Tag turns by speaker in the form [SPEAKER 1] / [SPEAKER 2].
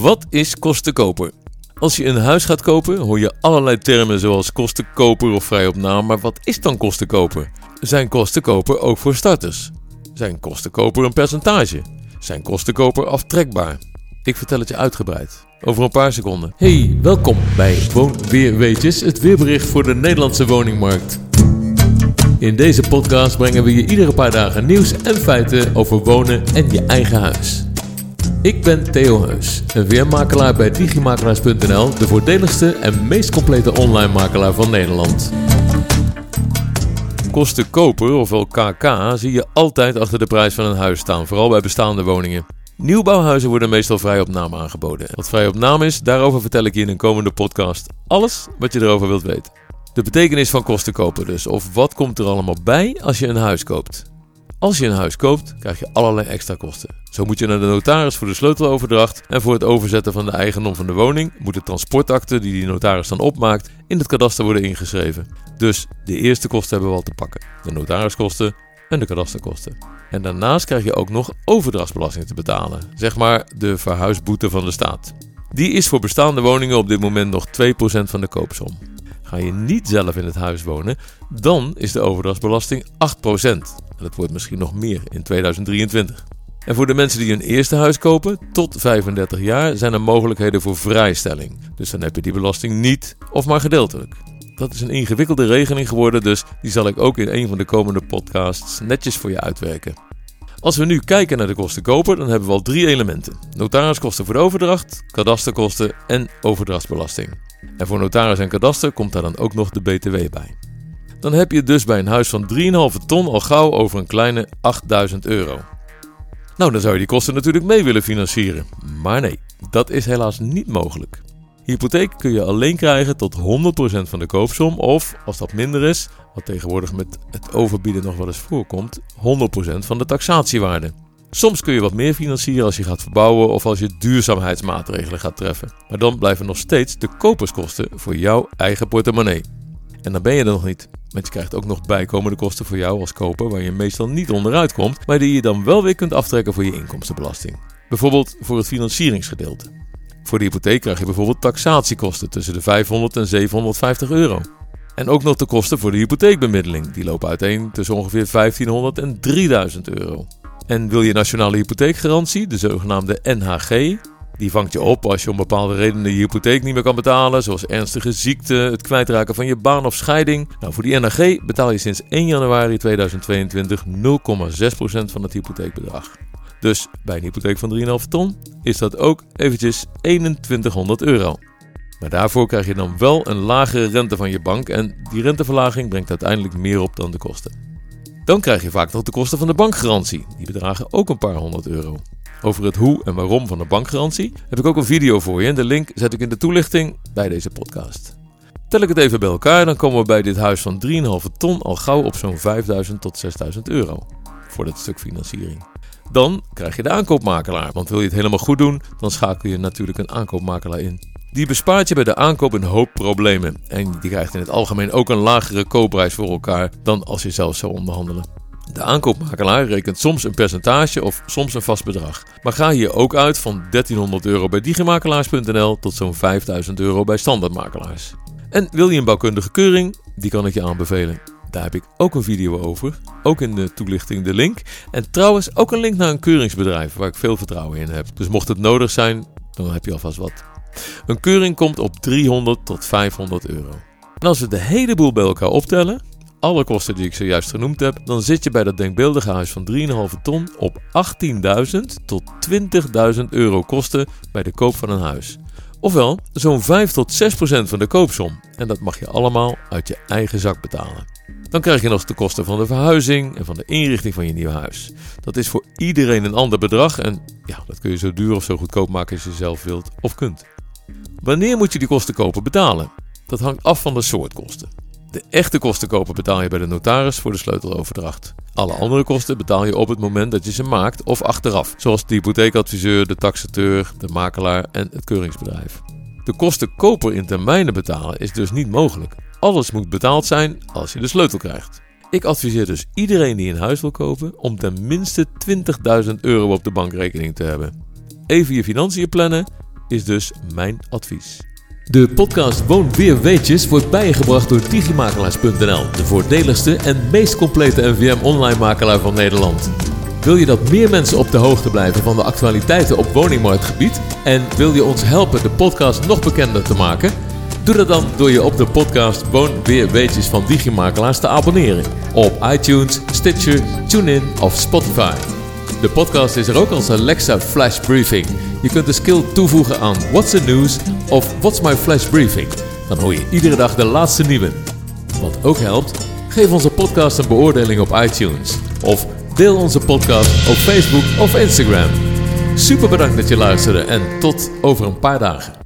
[SPEAKER 1] Wat is kostenkoper? Als je een huis gaat kopen, hoor je allerlei termen zoals kostenkoper of vrij op naam, maar wat is dan kostenkoper? Zijn kostenkoper ook voor starters? Zijn kostenkoper een percentage? Zijn kostenkoper aftrekbaar? Ik vertel het je uitgebreid. Over een paar seconden. Hey, welkom bij Woonweerweetjes, het weerbericht voor de Nederlandse woningmarkt. In deze podcast brengen we je iedere paar dagen nieuws en feiten over wonen en je eigen huis. Ik ben Theo Heus, een weermakelaar bij digimakelaars.nl, de voordeligste en meest complete online makelaar van Nederland. Kosten koper, ofwel KK, zie je altijd achter de prijs van een huis staan, vooral bij bestaande woningen. Nieuwbouwhuizen worden meestal vrij op naam aangeboden. Wat vrij op naam is, daarover vertel ik je in een komende podcast alles wat je erover wilt weten. De betekenis van kosten kopen dus, of wat komt er allemaal bij als je een huis koopt. Als je een huis koopt, krijg je allerlei extra kosten. Zo moet je naar de notaris voor de sleuteloverdracht en voor het overzetten van de eigendom van de woning moet de transportakte die die notaris dan opmaakt in het kadaster worden ingeschreven. Dus de eerste kosten hebben we al te pakken: de notariskosten en de kadasterkosten. En daarnaast krijg je ook nog overdrachtsbelasting te betalen, zeg maar de verhuisboete van de staat. Die is voor bestaande woningen op dit moment nog 2% van de koopsom. Ga je niet zelf in het huis wonen, dan is de overdrachtsbelasting 8%. Dat wordt misschien nog meer in 2023. En voor de mensen die een eerste huis kopen, tot 35 jaar, zijn er mogelijkheden voor vrijstelling. Dus dan heb je die belasting niet of maar gedeeltelijk. Dat is een ingewikkelde regeling geworden, dus die zal ik ook in een van de komende podcasts netjes voor je uitwerken. Als we nu kijken naar de kosten koper, dan hebben we al drie elementen: notariskosten voor de overdracht, kadasterkosten en overdrachtsbelasting. En voor notaris en kadaster komt daar dan ook nog de BTW bij. Dan heb je dus bij een huis van 3,5 ton al gauw over een kleine 8000 euro. Nou, dan zou je die kosten natuurlijk mee willen financieren. Maar nee, dat is helaas niet mogelijk. Hypotheek kun je alleen krijgen tot 100% van de koopsom of, als dat minder is, wat tegenwoordig met het overbieden nog wel eens voorkomt, 100% van de taxatiewaarde. Soms kun je wat meer financieren als je gaat verbouwen of als je duurzaamheidsmaatregelen gaat treffen. Maar dan blijven nog steeds de koperskosten voor jouw eigen portemonnee. En dan ben je er nog niet. Want je krijgt ook nog bijkomende kosten voor jou als koper waar je meestal niet onderuit komt, maar die je dan wel weer kunt aftrekken voor je inkomstenbelasting. Bijvoorbeeld voor het financieringsgedeelte. Voor de hypotheek krijg je bijvoorbeeld taxatiekosten tussen de 500 en 750 euro. En ook nog de kosten voor de hypotheekbemiddeling. Die lopen uiteen tussen ongeveer 1500 en 3000 euro. En wil je nationale hypotheekgarantie, de zogenaamde NHG, die vangt je op als je om bepaalde redenen je hypotheek niet meer kan betalen, zoals ernstige ziekte, het kwijtraken van je baan of scheiding. Nou, voor die NHG betaal je sinds 1 januari 2022 0,6% van het hypotheekbedrag. Dus bij een hypotheek van 3,5 ton is dat ook eventjes 2100 euro. Maar daarvoor krijg je dan wel een lagere rente van je bank en die renteverlaging brengt uiteindelijk meer op dan de kosten. Dan krijg je vaak nog de kosten van de bankgarantie. Die bedragen ook een paar honderd euro. Over het hoe en waarom van de bankgarantie heb ik ook een video voor je en de link zet ik in de toelichting bij deze podcast. Tel ik het even bij elkaar, dan komen we bij dit huis van 3,5 ton al gauw op zo'n 5000 tot 6000 euro voor dat stuk financiering. Dan krijg je de aankoopmakelaar, want wil je het helemaal goed doen, dan schakel je natuurlijk een aankoopmakelaar in. Die bespaart je bij de aankoop een hoop problemen. En die krijgt in het algemeen ook een lagere koopprijs voor elkaar dan als je zelf zou onderhandelen. De aankoopmakelaar rekent soms een percentage of soms een vast bedrag. Maar ga hier ook uit van 1300 euro bij digimakelaars.nl tot zo'n 5000 euro bij standaardmakelaars. En wil je een bouwkundige keuring? Die kan ik je aanbevelen. Daar heb ik ook een video over. Ook in de toelichting de link. En trouwens ook een link naar een keuringsbedrijf waar ik veel vertrouwen in heb. Dus mocht het nodig zijn, dan heb je alvast wat. Een keuring komt op 300 tot 500 euro. En als we de hele boel bij elkaar optellen, alle kosten die ik zojuist genoemd heb, dan zit je bij dat denkbeeldige huis van 3,5 ton op 18.000 tot 20.000 euro kosten bij de koop van een huis. Ofwel zo'n 5 tot 6 procent van de koopsom. En dat mag je allemaal uit je eigen zak betalen. Dan krijg je nog de kosten van de verhuizing en van de inrichting van je nieuwe huis. Dat is voor iedereen een ander bedrag en ja, dat kun je zo duur of zo goedkoop maken als je zelf wilt of kunt. Wanneer moet je die kosten kopen betalen? Dat hangt af van de soort kosten. De echte kosten kopen betaal je bij de notaris voor de sleuteloverdracht. Alle andere kosten betaal je op het moment dat je ze maakt of achteraf, zoals de hypotheekadviseur, de taxateur, de makelaar en het keuringsbedrijf. De kosten koper in termijnen betalen is dus niet mogelijk. Alles moet betaald zijn als je de sleutel krijgt. Ik adviseer dus iedereen die een huis wil kopen om ten minste 20.000 euro op de bankrekening te hebben. Even je financiën plannen is dus mijn advies. De podcast Woon Weer Weetjes wordt bijgebracht door digimakelaars.nl, de voordeligste en meest complete NVM online makelaar van Nederland. Wil je dat meer mensen op de hoogte blijven van de actualiteiten op woningmarktgebied en wil je ons helpen de podcast nog bekender te maken? Doe dat dan door je op de podcast Woon Weer Weetjes van Digimakelaars te abonneren op iTunes, Stitcher, TuneIn of Spotify. De podcast is er ook als Alexa Flash Briefing. Je kunt de skill toevoegen aan What's the News of What's My Flash Briefing. Dan hoor je iedere dag de laatste nieuwe. Wat ook helpt, geef onze podcast een beoordeling op iTunes. Of deel onze podcast op Facebook of Instagram. Super bedankt dat je luisterde en tot over een paar dagen.